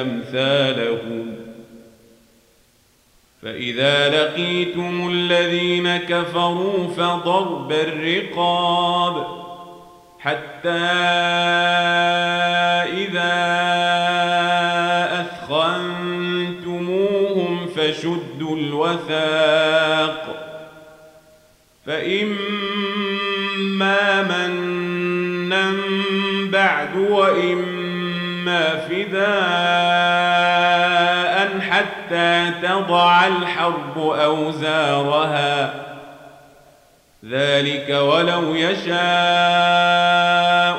أمثالهم. فإذا لقيتم الذين كفروا فضرب الرقاب حتى إذا أثخنتموهم فشدوا الوثاق. فإما منا بعد وإما فداء حتى تضع الحرب أوزارها. ذلك ولو يشاء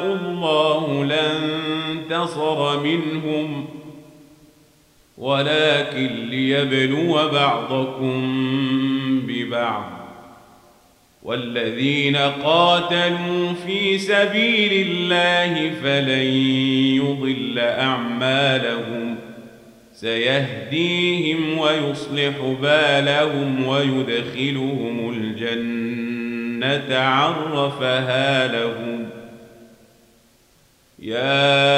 الله لانتصر منهم. ولكن ليبلو بعضكم ببعض. والذين قاتلوا في سبيل الله فلن يضل أعمالهم. سيهديهم ويصلح بالهم ويدخلهم الجنة عرفها لهم. يا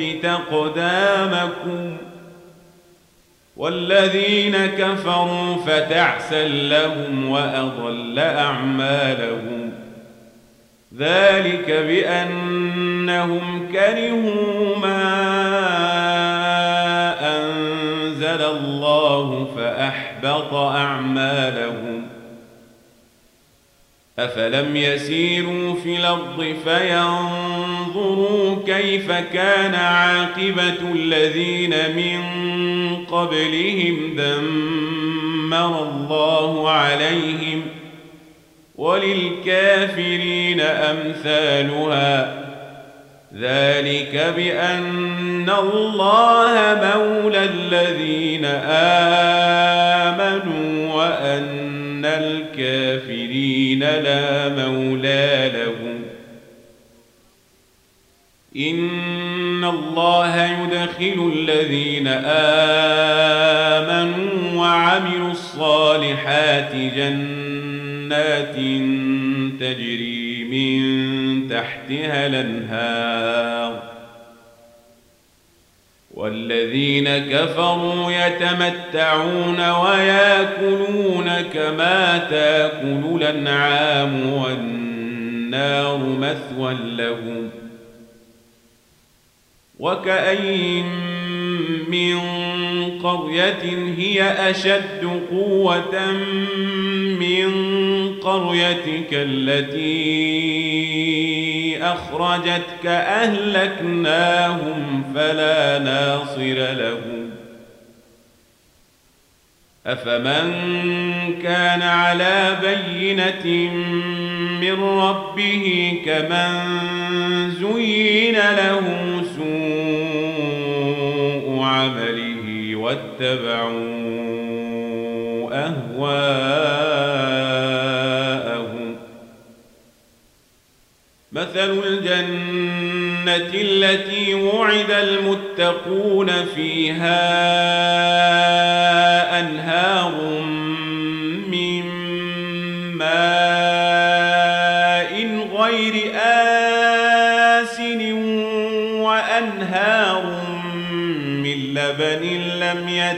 ويثبت أقدامكم والذين كفروا فتعسا لهم وأضل أعمالهم ذلك بأنهم كرهوا ما أنزل الله فأحبط أعمالهم أفلم يسيروا في الأرض فينظروا كيف كان عاقبة الذين من قبلهم دمر الله عليهم وللكافرين أمثالها. ذلك بأن الله مولى الذين آمنوا وأن الكافرين لا مولى لهم. إن الله يدخل الذين آمنوا وعملوا الصالحات جنات تجري من تحتها الأنهار والذين كفروا يتمتعون وياكلون كما تاكل الأنعام والنار مثوى لهم وكأين من قرية هي أشد قوة من قريتك التي أخرجتك أهلكناهم فلا ناصر لهم. أفمن كان على بينة من ربه كمن زين له سوء عمله واتبعوا أهواءهم مثل الجنة التي وعد المتقون فيها أنهار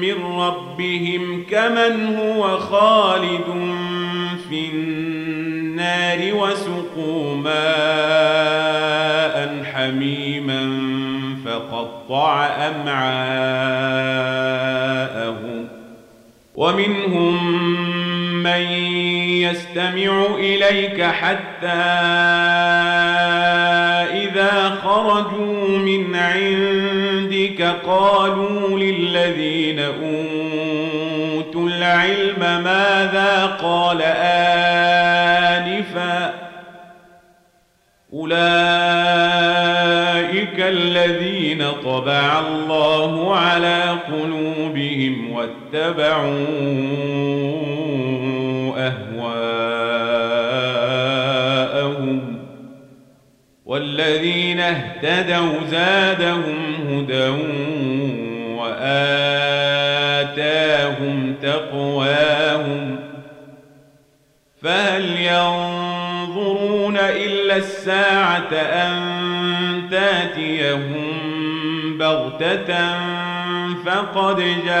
من ربهم كمن هو خالد في النار وسقوا ماء حميما فقطع أمعاءهم ومنهم من يستمع إليك حتى إذا خرجوا من قالوا للذين أوتوا العلم ماذا قال آنفا أولئك الذين طبع الله على قلوبهم واتبعوا أهواءهم والذين اهتدوا زادهم وآتاهم تقواهم فهل ينظرون إلا الساعة أن تأتيهم بغتة فقد جاء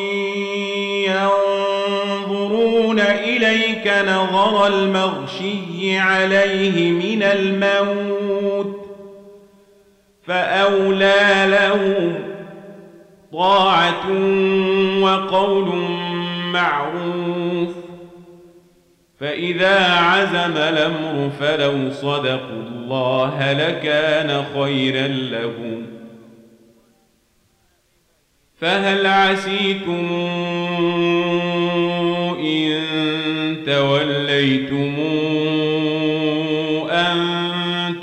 إليك نظر المغشي عليه من الموت فأولى له طاعة وقول معروف فإذا عزم الأمر فلو صدقوا الله لكان خيرا لهم فهل عسيتم إن توليتم أن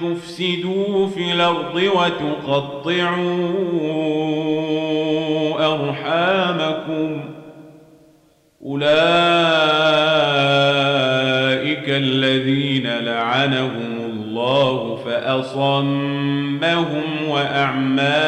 تفسدوا في الأرض وتقطعوا أرحامكم أولئك الذين لعنهم الله فأصمهم وأعمى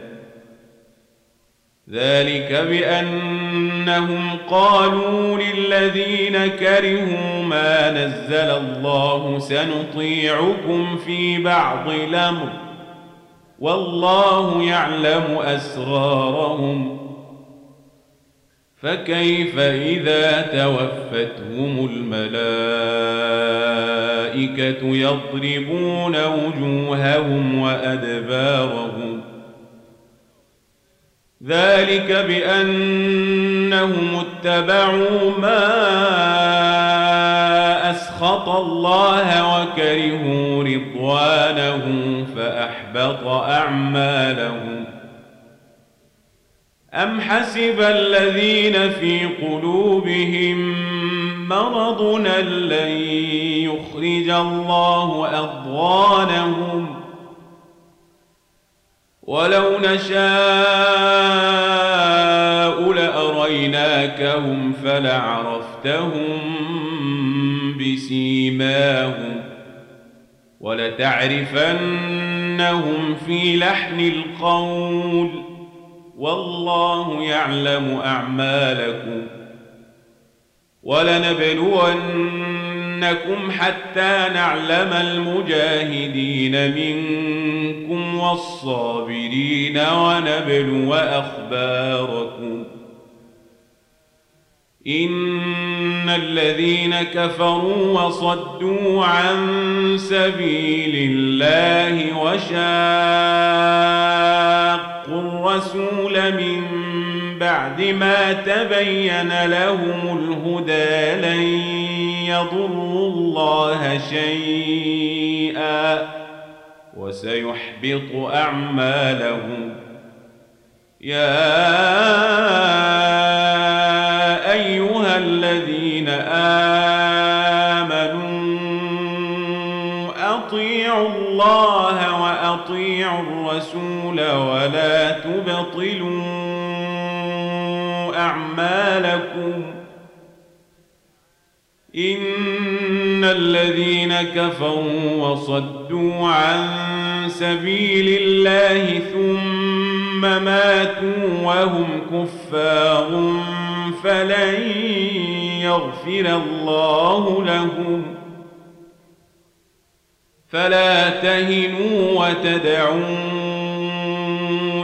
ذلك بأنهم قالوا للذين كرهوا ما نزل الله سنطيعكم في بعض الأمر والله يعلم أسرارهم فكيف إذا توفتهم الملائكة يضربون وجوههم وأدبارهم ذلك بأنهم اتبعوا ما أسخط الله وكرهوا رضوانه فأحبط أعمالهم. أم حسب الذين في قلوبهم مرض لن يخرج الله أضغانهم ولو نشاء لأريناكهم فلعرفتهم بسيماهم ولتعرفنهم في لحن القول والله يعلم أعمالكم ولنبلونكم حتى نعلم المجاهدين منكم والصابرين ونبلو أخباركم. إن الذين كفروا وصدوا عن سبيل الله وشاقوا الرسول من بعد ما تبين لهم الهدى لن يضروا الله شيئا. وسيحبط أعمالهم يا أيها الذين آمنوا أطيعوا الله وأطيعوا الرسول ولا تبطلوا أعمالكم. إن الذين كفروا وصدوا عن سبيل الله ثم ماتوا وهم كفار فلن يغفر الله لهم فلا تهنوا وتدعوا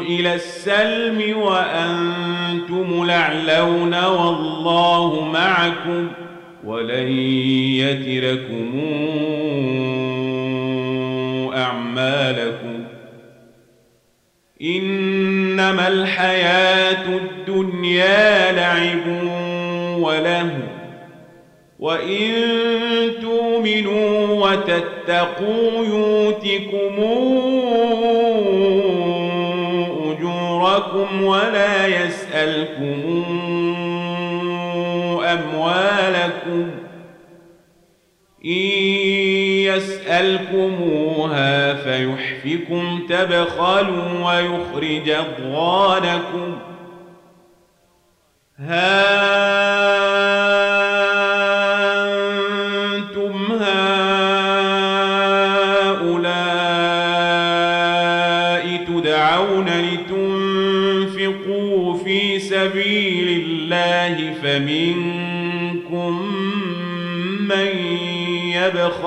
إلى السلم وأنتم لعلون والله معكم ولن يتركم أعمالكم. إنما الحياة الدنيا لعب وله وإن تؤمنوا وتتقوا يؤتكم أجوركم ولا يسألكم أموالكم إن يسألكموها فيحفكم تبخلوا ويخرج أضغانكم ها أنتم هؤلاء تدعون لتنفقوا في سبيل الله فمنكم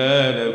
أمثالكم